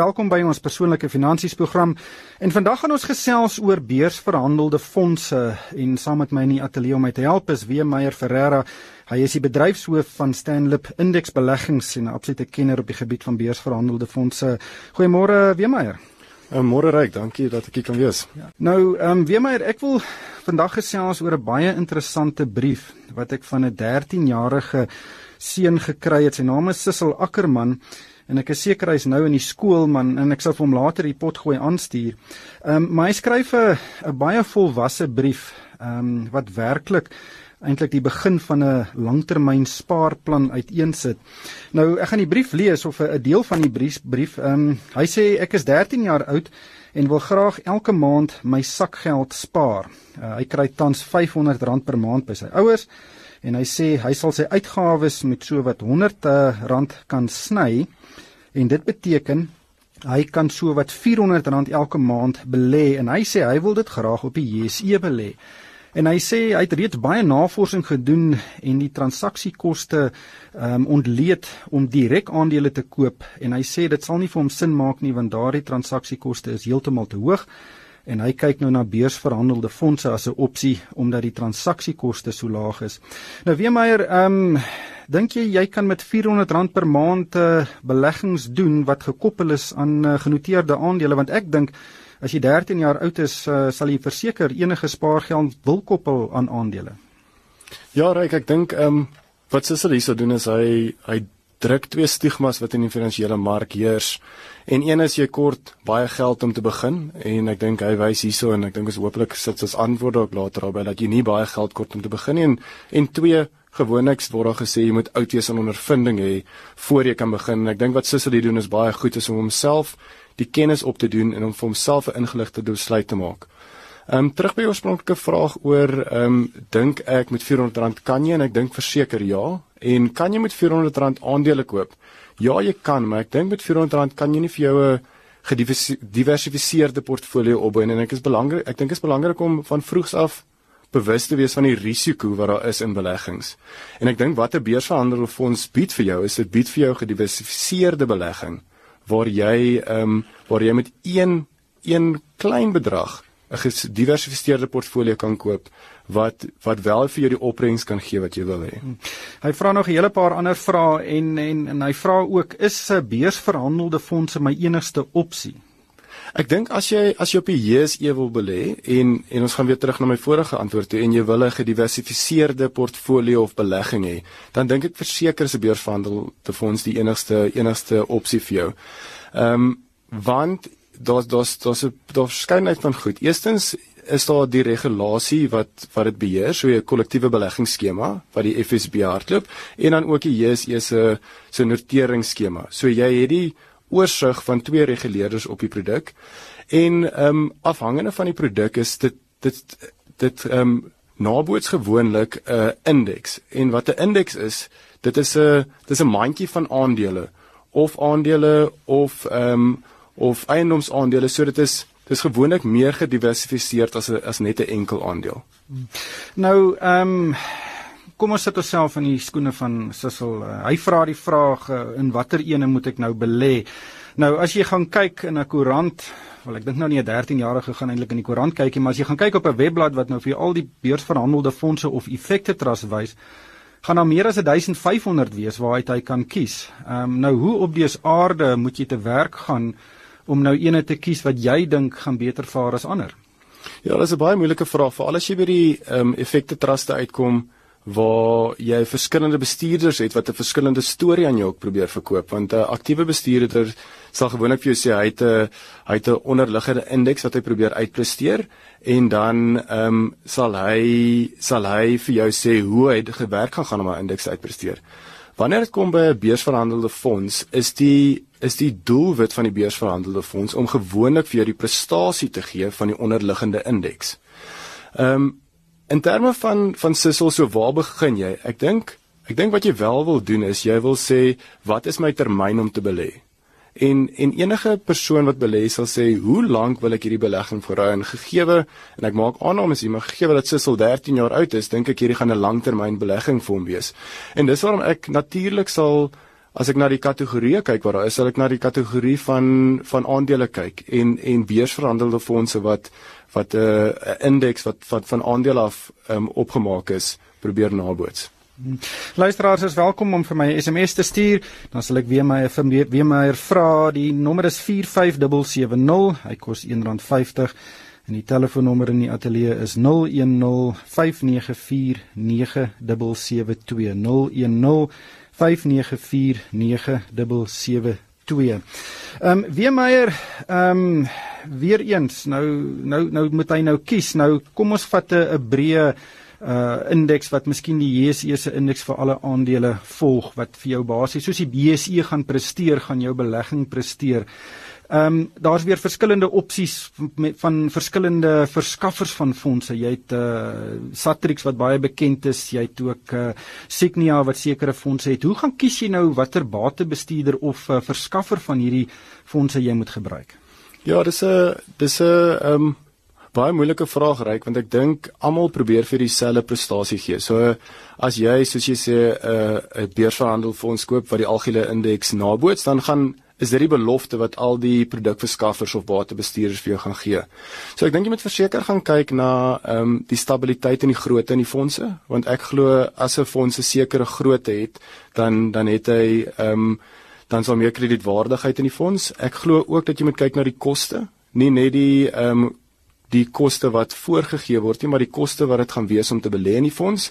Welkom by ons persoonlike finansies program. En vandag gaan ons gesels oor beursverhandelde fondse en saam met my in die ateljee om my te help is Wie Meyer Ferreira. Hy is die bedryfshoof van Stanlip Index Beleggings en 'n absolute kenner op die gebied van beursverhandelde fondse. Goeiemôre Wie Meyer. Uh, Môre ryk, dankie dat ek hier kan wees. Ja. Nou, ehm um, Wie Meyer, ek wil vandag gesels oor 'n baie interessante brief wat ek van 'n 13-jarige seun gekry het. Sy naam is Sissel Ackerman en ek is seker hy's nou in die skool man en ek sal vir hom later die pot gooi aanstuur. Ehm um, maar hy skryf 'n 'n baie volwasse brief ehm um, wat werklik eintlik die begin van 'n langtermyn spaarplan uiteensit. Nou ek gaan die brief lees of 'n deel van die brief brief ehm um, hy sê ek is 13 jaar oud en wil graag elke maand my sakgeld spaar. Uh, hy kry tans R500 per maand by sy ouers en hy sê hy sal sy uitgawes met so wat R100 uh, kan sny. En dit beteken hy kan so wat R400 elke maand belê en hy sê hy wil dit graag op die JSE belê. En hy sê hy het reeds baie navorsing gedoen en die transaksiekoste ehm um, ontleed om direk aandele te koop. En hy sê dit sal nie vir hom sin maak nie want daardie transaksiekoste is heeltemal te hoog en hy kyk nou na beursverhandelde fondse as 'n opsie omdat die transaksiekoste so laag is. Nou Weemeier, ehm um, dink jy jy kan met R400 per maand uh, beleggings doen wat gekoppel is aan uh, genoteerde aandele want ek dink as jy 13 jaar oud is, uh, sal jy verseker enige spaargeld wil koppel aan aandele. Ja, Ryk, ek dink ehm um, wat Sissel hierso doen is hy hy druk twee stigmas wat in die finansiële mark heers. En een is jy kort baie geld om te begin en ek dink hy wys hierso en ek dink is hopelik sit as antwoord ook later daarby dat jy nie baie geld kort om te begin nie en en twee gewoonlik word daar gesê jy moet oud wees en ondervinding hê voor jy kan begin. En ek dink wat Sissel hier doen is baie goed is om homself die kennis op te doen en om vir homself 'n ingeligte besluit te maak. Ehm um, terug by jou oorspronklike vraag oor ehm um, dink ek met R400 kan jy en ek dink verseker ja en kan jy met R400 aandele koop? Ja, jy kan, maar ek dink met R400 kan jy nie vir jou 'n gediversifiseerde portfolio opbou en ek is belangrik ek dink is belangrik om van vroegs af bewus te wees van die risiko wat daar is in beleggings. En ek dink watter beursverhandelde fonds bied vir jou is dit bied vir jou gediversifiseerde belegging waar jy ehm um, waar jy met een een klein bedrag 'n gediversifiseerde portfolio kan koop wat wat wel vir jou die opbrengs kan gee wat jy wil hê. Hmm. Hy vra nog 'n hele paar ander vrae en en en hy vra ook is 'n beursverhandelde fondse my enigste opsie? Ek dink as jy as jy op die JSE wil belê en en ons gaan weer terug na my vorige antwoord toe en jy wil 'n gediversifiseerde portfolio of belegging hê, dan dink ek verseker is 'n beursverhandelde fonds die enigste enigste opsie vir jou. Ehm um, want daar's daar's daar's 'n daar's verskeidenheid van goed. Eerstens is daar die regulasie wat wat dit beheer, so 'n kollektiewe beleggingsskema wat die FSB hardloop en dan ook die JSE se se noteringsskema. So jy het die oorsig van twee reguleerders op die produk en ehm um, afhangende van die produk is dit dit dit ehm um, naboots gewoonlik 'n uh, indeks en wat 'n indeks is dit is 'n dis 'n mandjie van aandele of aandele of ehm um, of eiendomsaandele so dit is dis gewoonlik meer gediversifiseerd as as net 'n enkel aandeel. Nou ehm um, kom ons sit onsself in die skoene van Sissel. Uh, hy vra die vraag uh, in watter ene moet ek nou belê? Nou as jy gaan kyk in 'n koerant, wel ek dink nou nie 'n 13-jarige gaan eintlik in die koerant kyk nie, maar as jy gaan kyk op 'n webblad wat nou vir al die beursverhandelde fondse of effekte trust wys, gaan daar meer as 1500 wees waaruit hy kan kies. Ehm um, nou hoe op dese aarde moet jy te werk gaan? Om nou ene te kies wat jy dink gaan beter vaar as ander? Ja, dit is 'n baie moeilike vraag vir al as jy by die ehm um, effekte truste uitkom waar jy verskillende bestuurders het wat 'n verskillende storie aan jou ook probeer verkoop want 'n aktiewe bestuurder sal gewoonlik vir jou sê hy het 'n hy het 'n onderliggende indeks wat hy probeer uitpresteer en dan ehm um, sal hy sal hy vir jou sê hoe hy gewerk gaan gaan om 'n indeks uitpresteer. Wanneer dit kom by 'n beursverhandelde fonds, is die is die doelwit van die beursverhandelde fonds om gewoonlik vir jou die prestasie te gee van die onderliggende indeks. Ehm um, in terme van van Sissel so waar begin jy? Ek dink ek dink wat jy wel wil doen is jy wil sê wat is my termyn om te belê? En en enige persoon wat belê sal sê hoe lank wil ek hierdie belegging voorhou en gegeewe en ek maak aannames hier maar gegeewe dat Sissel 13 jaar oud is dink ek hierdie gaan 'n langtermyn belegging vir hom wees. En dis waarom ek natuurlik sal as ek na die kategorieë kyk wat daar is, sal ek na die kategorie van van aandele kyk en en beursverhandelde fondse wat wat 'n uh, indeks wat wat van aandele af um, opgemaak is, probeer naboots. Luisteraars is welkom om vir my 'n SMS te stuur. Dan sal ek weer my weer my vra. Die nommer is 45770. Hy kos R1.50 en die telefoonnommer in die ateljee is 0105949772. 05949772. Ehm um, Weemeier, ehm um, weer eens, nou nou nou moet hy nou kies. Nou kom ons vat 'n breë uh indeks wat miskien die JSE se indeks vir alle aandele volg wat vir jou basies soos die BSE gaan presteer, gaan jou belegging presteer. Ehm um, daar's weer verskillende opsies met van verskillende verskaffers van fondse. Jy het uh Satrix wat baie bekend is, jy het ook uh Signia wat sekere fondse het. Hoe gaan kies jy nou watter batebestuurder of uh, verskaffer van hierdie fondse jy moet gebruik? Ja, dis 'n dis 'n ehm um baie moeilike vraag reik want ek dink almal probeer vir dieselfde prestasie gee. So as jy soos jy sê 'n uh, 'n beursverhandelfonds koop wat die algehele indeks naboots, dan gaan is dit die belofte wat al die produkverskaffers of batebestuurders vir jou gaan gee. So ek dink jy moet verseker gaan kyk na ehm um, die stabiliteit en die grootte in die fondse, want ek glo as 'n fonds 'n sekere grootte het, dan dan het hy ehm um, dan sal meer kredietwaardigheid in die fonds. Ek glo ook dat jy moet kyk na die koste, nie net die ehm um, die koste wat voorgegee word nie, maar die koste wat dit gaan wees om te belê in die fonds.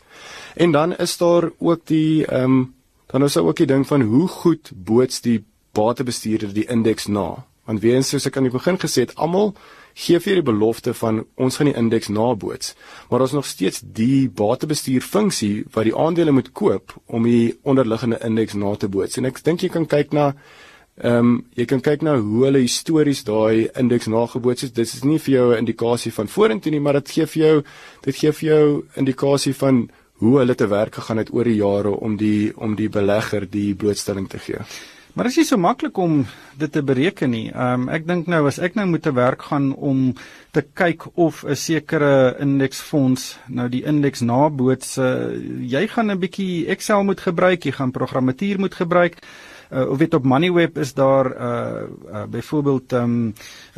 En dan is daar ook die ehm um, dan is daar ook die ding van hoe goed boots die batebestuurder die indeks na. Want weer eens soos ek aan die begin gesê het, almal gee vir die belofte van ons gaan die indeks naboots, maar ons nog steeds die batebestuur funksie wat die aandele moet koop om die onderliggende indeks na te boots. En ek dink jy kan kyk na Ehm um, jy kan kyk na hoe hulle histories daai indeks nageboots het. Dit is nie vir jou 'n indikasie van vorentoe nie, maar dit gee vir jou dit gee vir jou indikasie van hoe hulle te werk gegaan het oor die jare om die om die belegger die blootstelling te gee. Maar dit is nie so maklik om dit te bereken nie. Ehm um, ek dink nou as ek nou moet te werk gaan om te kyk of 'n sekere indeksfonds nou die indeks naboots, uh, jy gaan 'n bietjie Excel moet gebruik, jy gaan programmatuur moet gebruik uh, of weet op Moneyweb is daar uh, uh byvoorbeeld um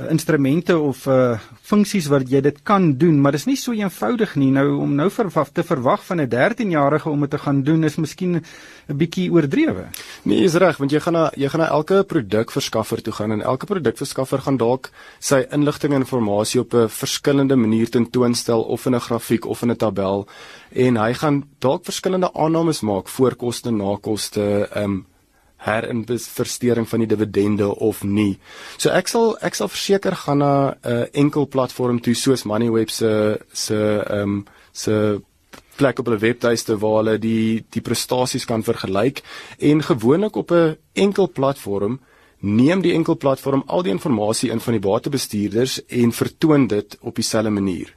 instrumente of uh funksies wat jy dit kan doen, maar dit is nie so eenvoudig nie. Nou om nou vir te verwag van 'n 13-jarige om dit te gaan doen is miskien 'n bietjie oordrewe. Nee, is reg, want jy gaan na jy gaan na elke produkverskaffer toe gaan en elke produkverskaffer gaan dalk sy inligting en inligting op 'n verskillende manier tentoonstel of in 'n grafiek of in 'n tabel en hy gaan dalk verskillende aannames maak voorkoste, nakoste, ehm um, herinvestering van die dividende of nie. So ek sal ek sal verseker gaan na 'n uh, enkel platform toe soos Moneyweb se se ehm um, se plek op hulle webtuiste waar hulle die die prestasies kan vergelyk en gewoonlik op 'n enkel platform neem die enkel platform al die inligting in van die batebestuurders en vertoon dit op dieselfde manier.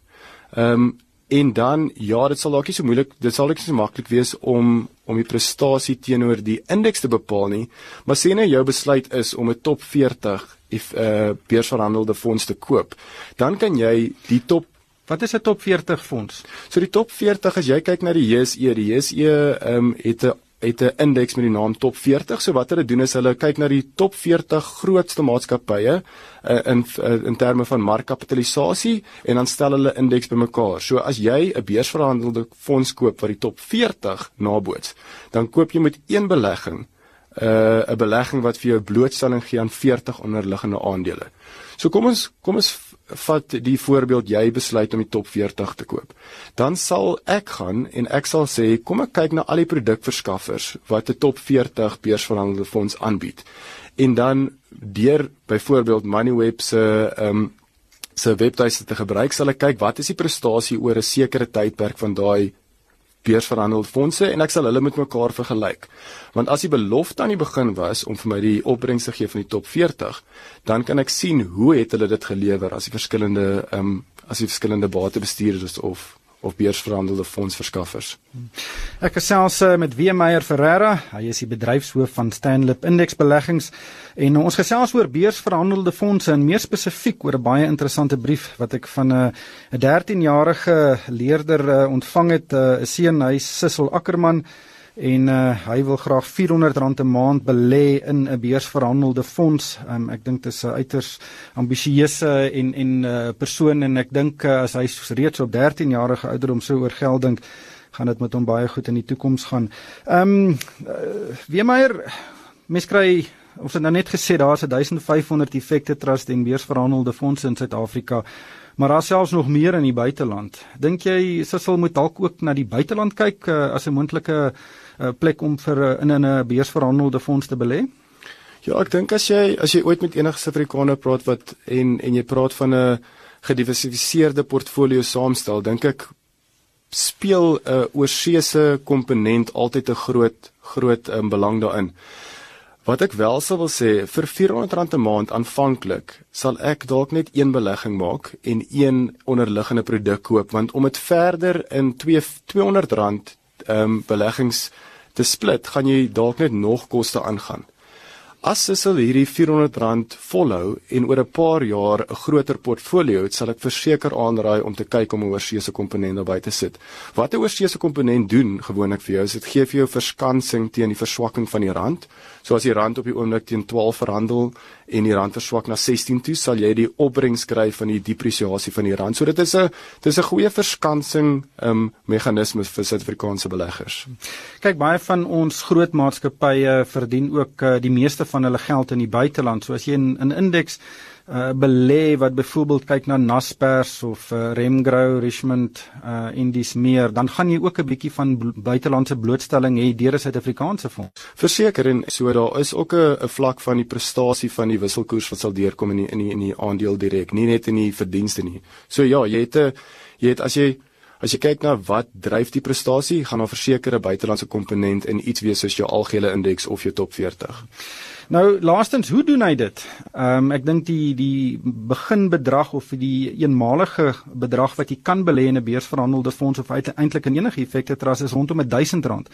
Ehm um, En dan ja, dit sal dalk nie so moeilik, dit sal nie so maklik wees om om die prestasie teenoor die indeks te bepaal nie. Maar sê nou jou besluit is om 'n top 40 if 'n uh, beursverhandelde fonds te koop, dan kan jy die top Wat is 'n top 40 fonds? So die top 40 as jy kyk na die JSE, die JSE ehm um, het 'n het 'n indeks met die naam Top 40. So wat hulle doen is hulle kyk na die top 40 grootste maatskappye uh, in uh, in terme van markkapitalisasie en dan stel hulle indeks bymekaar. So as jy 'n beursverhandelde fonds koop wat die top 40 naboots, dan koop jy met een belegging 'n uh, belegging wat vir jou blootstelling gee aan 40 onderliggende aandele. So kom ons kom ons vat die voorbeeld jy besluit om die top 40 te koop. Dan sal ek gaan en ek sal sê kom ek kyk na al die produkverskaffers wat 'n top 40 beursverhandelde fonds aanbied. En dan deur byvoorbeeld Moneyweb se ehm um, se webtuiste te gebruik sal ek kyk wat is die prestasie oor 'n sekere tydperk van daai beursverhandelde fondse en ek sal hulle met mekaar vergelyk. Want as die belofte aan die begin was om vir my die opbrengs te gee van die top 40, dan kan ek sien hoe het hulle dit gelewer as die verskillende ehm um, as die verskillende batebestuurders of of beursverhandelde fondsverskaffers. Ek gesels uh, met W Meyer Ferreira, hy is die bedryfshoof van Stanlip Indeksbeleggings en ons gesels oor beursverhandelde fondse en meer spesifiek oor 'n baie interessante brief wat ek van 'n uh, 'n 13-jarige leerder uh, ontvang het, 'n uh, seun, hy Sissel Ackerman en uh, hy wil graag R400 'n maand belê in 'n beursverhandelde fonds. Um, ek dink dit is 'n uiters ambisieuse en en uh, persoon en ek dink uh, as hy reeds op 13 jarige ouderdom so oor geld dink, gaan dit met hom baie goed in die toekoms gaan. Ehm um, uh, Weemeier mens kry ons het nou net gesê daar's 1500 effekte trust en beursverhandelde fondse in Suid-Afrika. Maar daar selfs nog meer in die buiteland. Dink jy Sissel moet dalk ook na die buiteland kyk uh, as 'n moontlike uh, plek om vir uh, in 'n beursverhandelde fonds te belê? Ja, ek dink as jy as jy ooit met enige Suid-Afrikaner praat wat en en jy praat van 'n gediversifiseerde portfolio saamstel, dink ek speel 'n oorseese komponent altyd 'n groot groot um, belang daarin. Wat ek wel sou wil sê, vir R400 'n maand aanvanklik, sal ek dalk net een belegging maak en een onderliggende produk koop want om dit verder in 2 R200 ehm um, beleggings te split, gaan jy dalk net nog koste aangaan. As Sissel hierdie R400 volhou en oor 'n paar jaar 'n groter portfolio het, sal ek verseker aanraai om te kyk om 'n oorseese komponent daarbey te sit. Wat 'n oorseese komponent doen gewoonlik vir jou is dit gee vir jou verskansing teen die verswakking van die rand. So as die rand op die oomblik teen 12 verhandel en die rand verswak na 16 toe, sal jy die opbrengs kry van die depresiasie van die rand. So dit is 'n dit is 'n goeie verskansing um meganisme vir Suid-Afrikaanse beleggers. Kyk, baie van ons groot maatskappye verdien ook uh, die meeste van hulle geld in die buiteland. So as jy 'n indeks uh belê wat byvoorbeeld kyk na Naspers of uh, Remgrow, Richmond uh indies meer, dan gaan jy ook 'n bietjie van buitelandse blootstelling hê deur 'n Suid-Afrikaanse fonds. Verseker en so daar is ook 'n vlak van die prestasie van die wisselkoers wat sal deurkom in die, in die in die aandeel direk, nie net in die verdienste nie. So ja, jy het 'n jy het as jy As jy kyk na wat dryf die prestasie, gaan daar versekerde buitelandse komponent in iets wees soos jou algehele indeks of jou top 40. Nou laastens, hoe doen hy dit? Ehm um, ek dink die die beginbedrag of die eenmalige bedrag wat jy kan belê in 'n beursverhandelde fonds of eintlik in enige effekte trust is rondom R1000.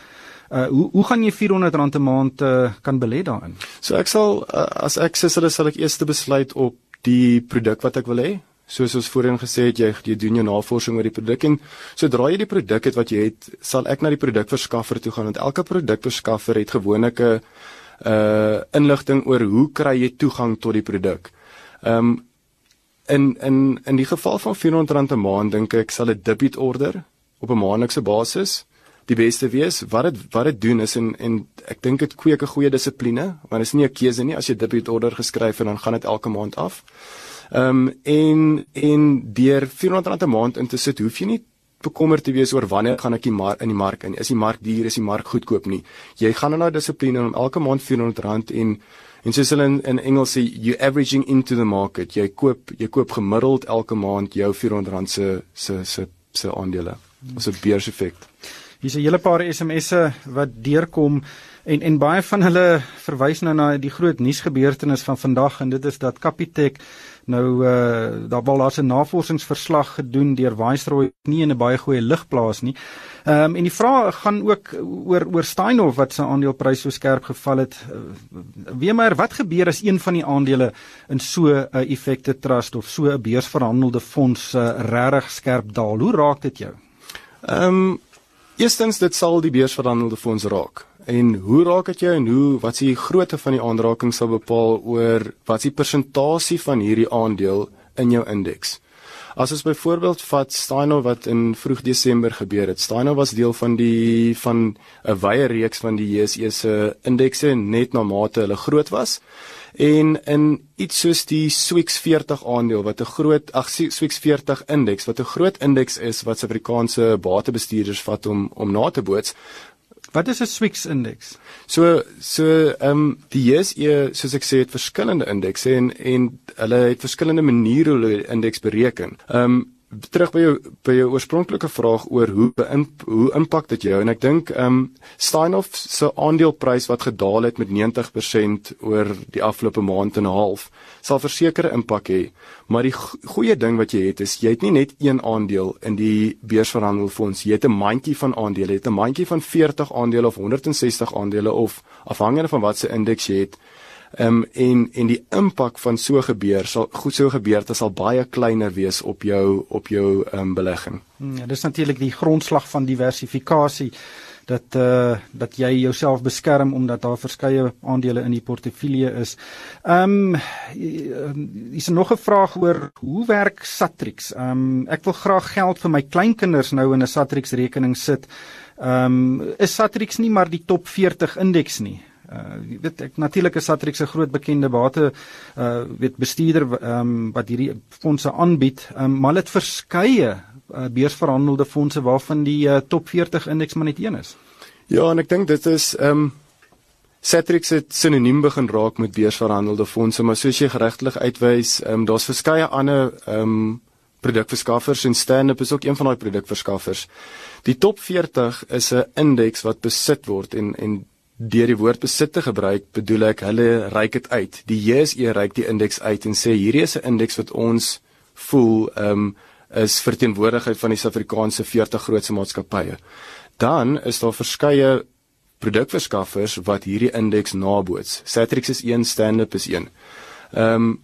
Uh hoe hoe gaan jy R400 'n maand uh, kan belê daarin? So ek sal uh, as ek sê hulle sal ek eers besluit op die produk wat ek wil hê. Soos ons voorheen gesê het, jy jy doen jou navorsing oor die produk en sodra jy die produk het wat jy het, sal ek na die produkverskaffer toe gaan want elke produkverskaffer het gewoonlik 'n uh inligting oor hoe kry jy toegang tot die produk. Um in in in die geval van R400 'n maand dink ek sal 'n debit order op 'n maandelikse basis die beste wees. Wat dit wat dit doen is en en ek dink dit kweek 'n goeie dissipline, want dit is nie 'n keuse nie as jy debit order geskryf het dan gaan dit elke maand af. Ehm um, en en deur R400 'n maand in te sit, hoef jy nie bekommerd te wees oor wanneer gaan ek mark in die mark in. Is die mark duur, is die mark goedkoop nie. Jy gaan nou dissipline om elke maand R400 en en soos hulle in, in Engels sê you averaging into the market. Jy koop jy koop gemiddeld elke maand jou R400 se se se se aandele. Ons 'n beurseffek. Hier's 'n hele paar SMS'e wat deurkom en en baie van hulle verwys nou na die groot nuusgebeurtenis van vandag en dit is dat Capitec Nou uh daar wel daar's 'n navorsingsverslag gedoen deur Viceroy nie in 'n baie goeie lig plaas nie. Ehm um, en die vraag gaan ook oor oor Steinhoff wat sy aandeleprys so skerp geval het. Uh, Wie maar wat gebeur as een van die aandele in so 'n uh, effekte trust of so 'n beursverhandelde fonds uh, regtig skerp daal? Hoe raak dit jou? Ehm um, eerstens dit sal die beursverhandelde fonds raak. En hoe raak dit jou en hoe wat is die grootte van die aanraking sal bepaal oor wat die persentasie van hierdie aandeel in jou indeks? As ons byvoorbeeld vat Steino wat in vroeg Desember gebeur het. Steino was deel van die van 'n wye reeks van die JSE se indekse net na mate hulle groot was. En in iets soos die Swix 40 aandeel wat 'n groot ag Swix 40 indeks wat 'n groot indeks is wat Suid-Afrikaanse batebestuurders vat om om na te boots, Wat is 'n Swix indeks? So so ehm um, die JSE soos ek sê het verskillende indekse en en hulle het verskillende maniere hoe hulle indeks bereken. Ehm um, terug by jou by jou oorspronklike vraag oor hoe beïn, hoe impak dit jou. En ek dink ehm um, Steinhoff se aandeleprys wat gedaal het met 90% oor die afgelope maand en 'n half sal verseker impak hê. Maar die goeie ding wat jy het is jy het nie net een aandeel in die beursverhandelfonds. Jy het 'n mandjie van aandele. Jy het 'n mandjie van 40 aandele of 160 aandele of afhangende van wat se indeks jy het Ehm um, en en die impak van so gebeur sal goed so gebeurte sal baie kleiner wees op jou op jou ehm um, belegging. Hmm, ja, dis natuurlik die grondslag van diversifikasie dat uh dat jy jouself beskerm omdat daar verskeie aandele in die portefeulje is. Ehm um, is er nog 'n vraag oor hoe werk Satrix? Ehm um, ek wil graag geld vir my kleinkinders nou in 'n Satrix rekening sit. Ehm um, is Satrix nie maar die top 40 indeks nie? Uh jy weet ek natuurlik is Satrix 'n groot bekende bate uh weet bestuurder ehm um, wat hierdie fondse aanbied, um, maar dit verskeie uh, beursverhandelde fondse waarvan die uh, top 40 indeks maar net een is. Ja, en ek dink dit is ehm um, Satrix het sinoniem begin raak met beursverhandelde fondse, maar soos jy geregtelik uitwys, um, daar's verskeie ander ehm um, produkverskaffers en Stand-up is ook een van daai produkverskaffers. Die top 40 is 'n indeks wat besit word en en deur die woord besit te gebruik, bedoel ek hulle reik dit uit. Die JSE reik die indeks uit en sê hierdie is 'n indeks wat ons voel ehm um, is verteenwoordigheid van die Suid-Afrikaanse 40 grootste maatskappye. Dan is daar verskeie produkverskaffers wat hierdie indeks naboots. Satrix is een, Stand-up is een. Ehm um,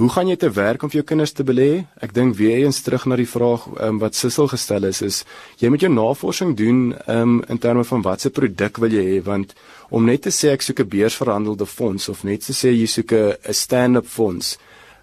hoe gaan jy te werk om vir jou kinders te belê? Ek dink weer eens terug na die vraag um, wat Sissel gestel is, is jy moet jou navorsing doen um, in terme van watse produk wil jy hê want om net te sê ek soek 'n beursverhandelde fonds of net te sê jy soek 'n stand-up fonds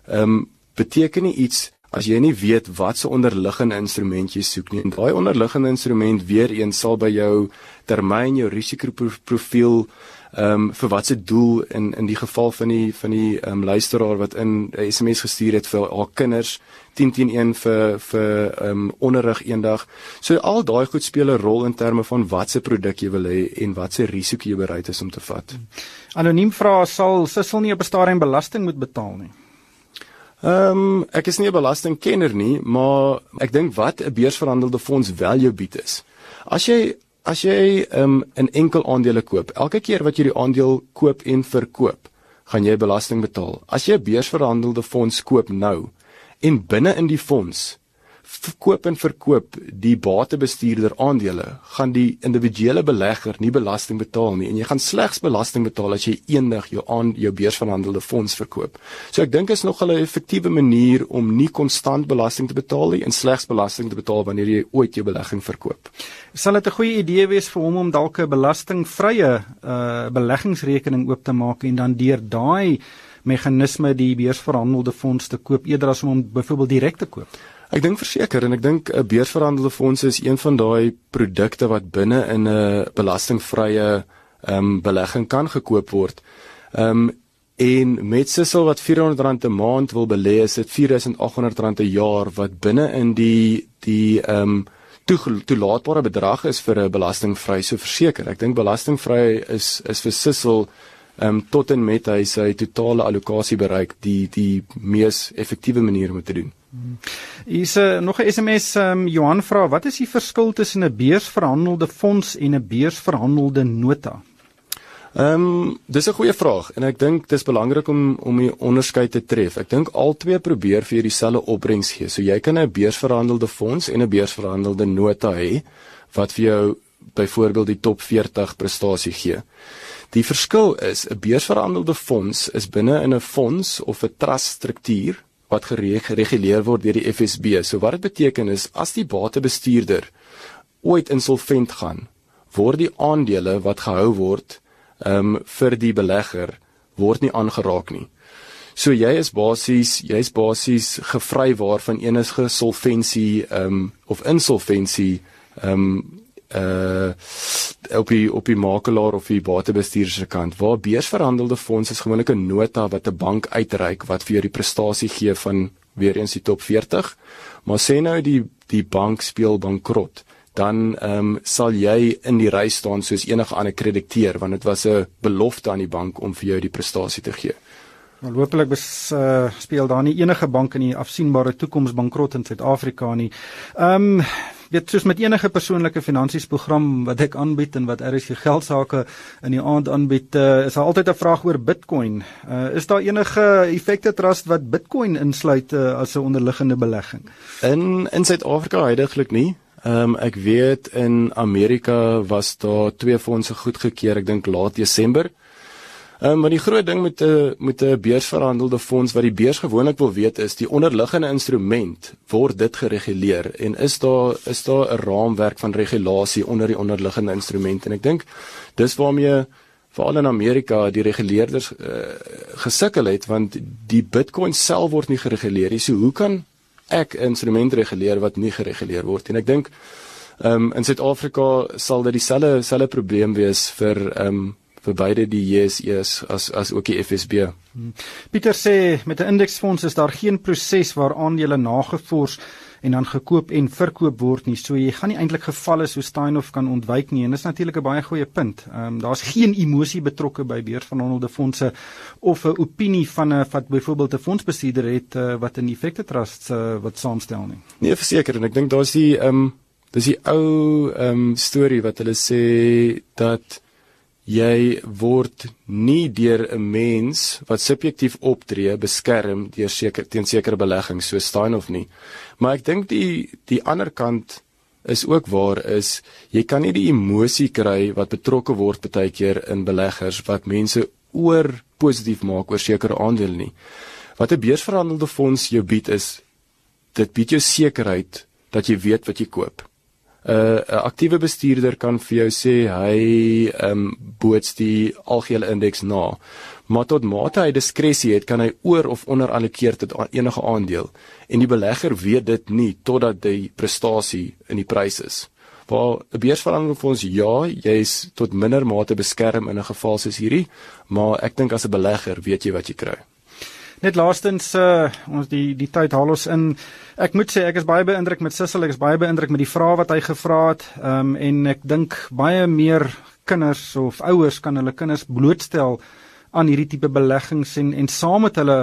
um, beteken nie iets as jy nie weet wat se onderliggende instrument jy soek nie. En daai onderliggende instrument weer eens sal by jou termyn jou risikoprofiel ehm um, vir watse doel in in die geval van die van die ehm um, luisteraar wat in 'n SMS gestuur het vir haar kinders 10 teen 1 vir vir ehm um, onderrig eendag. So al daai goed speel 'n rol in terme van watse produk jy wil hê en watse risiko jy bereid is om te vat. Anoniem vra sal Sissel nie op 'n stadium belasting moet betaal nie. Ehm um, ek is nie 'n belastingkenner nie, maar ek dink wat 'n beursverhandelde fonds wel jou bied is. As jy as jy ehm um, 'n enkel aandele koop, elke keer wat jy die aandeel koop en verkoop, gaan jy belasting betaal. As jy 'n beursverhandelde fonds koop nou en binne in die fonds verkoop en verkoop die batebestuurder aandele, gaan die individuele belegger nie belasting betaal nie en jy gaan slegs belasting betaal as jy eendag jou aan jou beursverhandelde fonds verkoop. So ek dink is nog 'n effektiewe manier om nie konstant belasting te betaal nie en slegs belasting te betaal wanneer jy ooit jou belegging verkoop. Sal dit 'n goeie idee wees vir hom om dalk 'n belastingvrye uh beleggingsrekening oop te maak en dan deur daai meganisme die beursverhandelde fonds te koop eerder as om hom byvoorbeeld direk te koop? Ek dink verseker en ek dink 'n beursverhandelde fonds is een van daai produkte wat binne in 'n belastingvrye ehm um, belegging kan gekoop word. Ehm um, en met Sissel wat R400 'n maand wil belê, is dit R4800 'n jaar wat binne in die die ehm um, toelaatbare bedrag is vir 'n belastingvry. So verseker, ek dink belastingvry is is vir Sissel ehm um, tot en met hy sy totale allocasie bereik die die mees effektiewe manier om te doen. Hier is uh, nog 'n SMS um, Johan vra wat is die verskil tussen 'n beursverhandelde fonds en 'n beursverhandelde nota? Ehm um, dis 'n goeie vraag en ek dink dis belangrik om om die onderskeid te tref. Ek dink al twee probeer vir dieselfde opbrengs gee. So jy kan 'n beursverhandelde fonds en 'n beursverhandelde nota hê wat vir jou byvoorbeeld die top 40 prestasie gee. Die verskil is 'n beursverhandelde fonds is binne in 'n fonds of 'n trust struktuur wat gereguleer word deur die FSB. So wat dit beteken is as die batebestuurder ooit insolvent gaan, word die aandele wat gehou word um, vir die belegger word nie aangeraak nie. So jy is basies jy's basies gevry waarvan enige solvensie ehm um, of insolventie ehm um, uh op die op die makelaar of die batebestuurder se kant waar beursverhandelde fondse is gewoonlik 'n nota wat 'n bank uitreik wat vir jou die prestasie gee van weer eens die top 40 maar sê nou die die bank speel bankrot dan ehm um, sal jy in die ry staan soos enige ander krediteur want dit was 'n belofte aan die bank om vir jou die prestasie te gee Maar nou, hopelik bes uh, speel daar nie enige bank in die afsienbare toekoms bankrot in Suid-Afrika nie. Ehm um, weet soos met enige persoonlike finansies program wat ek aanbied en wat RSG geld sake in die aand aanbied, uh, is daar altyd 'n vraag oor Bitcoin. Uh, is daar enige effekte trust wat Bitcoin insluit uh, as 'n onderliggende belegging? In in Suid-Afrika heidaglik nie. Ehm um, ek weet in Amerika was daar twee fondse goedgekeur, ek dink laat Desember. Um, maar die groot ding met 'n met 'n beursverhandelde fonds wat die beurs gewoonlik wil weet is die onderliggende instrument word dit gereguleer en is daar is daar 'n raamwerk van regulasie onder die onderliggende instrument en ek dink dis waarmee veral in Amerika die reguleerders uh, gesukkel het want die Bitcoin self word nie gereguleer nie. So hoe kan ek 'n instrument reguleer wat nie gereguleer word? En ek dink ehm um, in Suid-Afrika sal dit dieselfde selfe probleem wees vir ehm um, vir beide die JSE's as as ook die FSB. Hmm. Pieter sê met 'n indeksfonds is daar geen proses waar aandele nagevors en dan gekoop en verkoop word nie. So jy gaan nie eintlik gevalle so Steinhoff kan ontwyk nie en dis natuurlik 'n baie goeie punt. Ehm um, daar's geen emosie betrokke by beursverhandelde fondse of 'n opinie van 'n wat byvoorbeeld 'n fondsbestuurder het uh, wat 'n effekte trust uh, wat saamstel nie. Nee, verseker en ek dink daar's die ehm um, dis die ou ehm um, storie wat hulle sê dat jy word nie deur 'n mens wat subjektief optree beskerm deur seker teen sekere beleggings so staan of nie. Maar ek dink die die ander kant is ook waar is jy kan nie die emosie kry wat betrokke word baie keer in beleggers wat mense oor positief maak oor sekere aandele nie. Wat 'n beursverhandelde fonds jou bied is dit bied jou sekerheid dat jy weet wat jy koop. 'n uh, aktiewe bestuurder kan vir jou sê hy ehm um, boots die algehele indeks na. Maar tot mate hy diskresie het, kan hy oor of onder allokeer tot enige aandeel en die belegger weet dit nie totdat die prestasie in die prys is. Waar 'n beursverandering vir ons ja, jy's tot minder mate beskerm in 'n geval soos hierdie, maar ek dink as 'n belegger weet jy wat jy kry. Net laastens uh ons die die tyd haal ons in. Ek moet sê ek is baie beïndruk met Sissel, ek is baie beïndruk met die vrae wat hy gevra het. Um en ek dink baie meer kinders of ouers kan hulle kinders blootstel aan hierdie tipe beleggings en en saam met hulle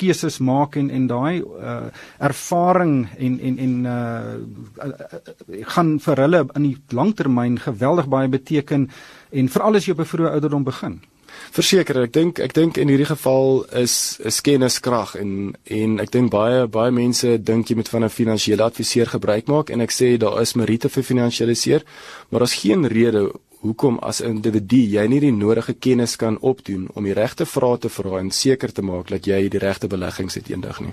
keuses maak en en daai uh ervaring en en en uh gaan vir hulle in die langtermyn geweldig baie beteken en veral as jy op 'n vroeë ouderdom begin. Verseker, ek dink ek dink in hierdie geval is is kennis krag en en ek dink baie baie mense dink jy moet van 'n finansiële adviseur gebruik maak en ek sê daar is meriete vir finansialiseer, maar daar's geen rede hoekom as 'n individu jy nie die nodige kennis kan opdoen om die regte vrae te vra en seker te maak dat jy die regte beleggings het eendag nie.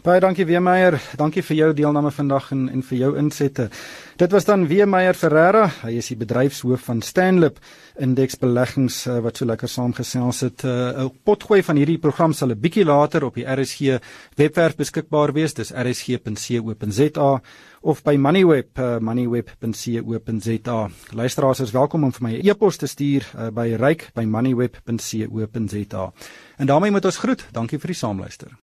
Baie dankie Weemeier, dankie vir jou deelname vandag en en vir jou insette. Dit was dan Weemeier Ferreira, hy is die bedryfshoof van Stanlip indeksbeleggings uh, wat so lekker saamgesels het. Eh, 'n uh, Potgooi van hierdie program sal 'n bietjie later op die RSG webwerf beskikbaar wees. Dis rsg.co.za of by Moneyweb uh, moneyweb.co.za. Luisteraars is welkom om vir my 'n e e-pos te stuur uh, by ryk by moneyweb.co.za. En daarmee moet ons groet. Dankie vir die saamluister.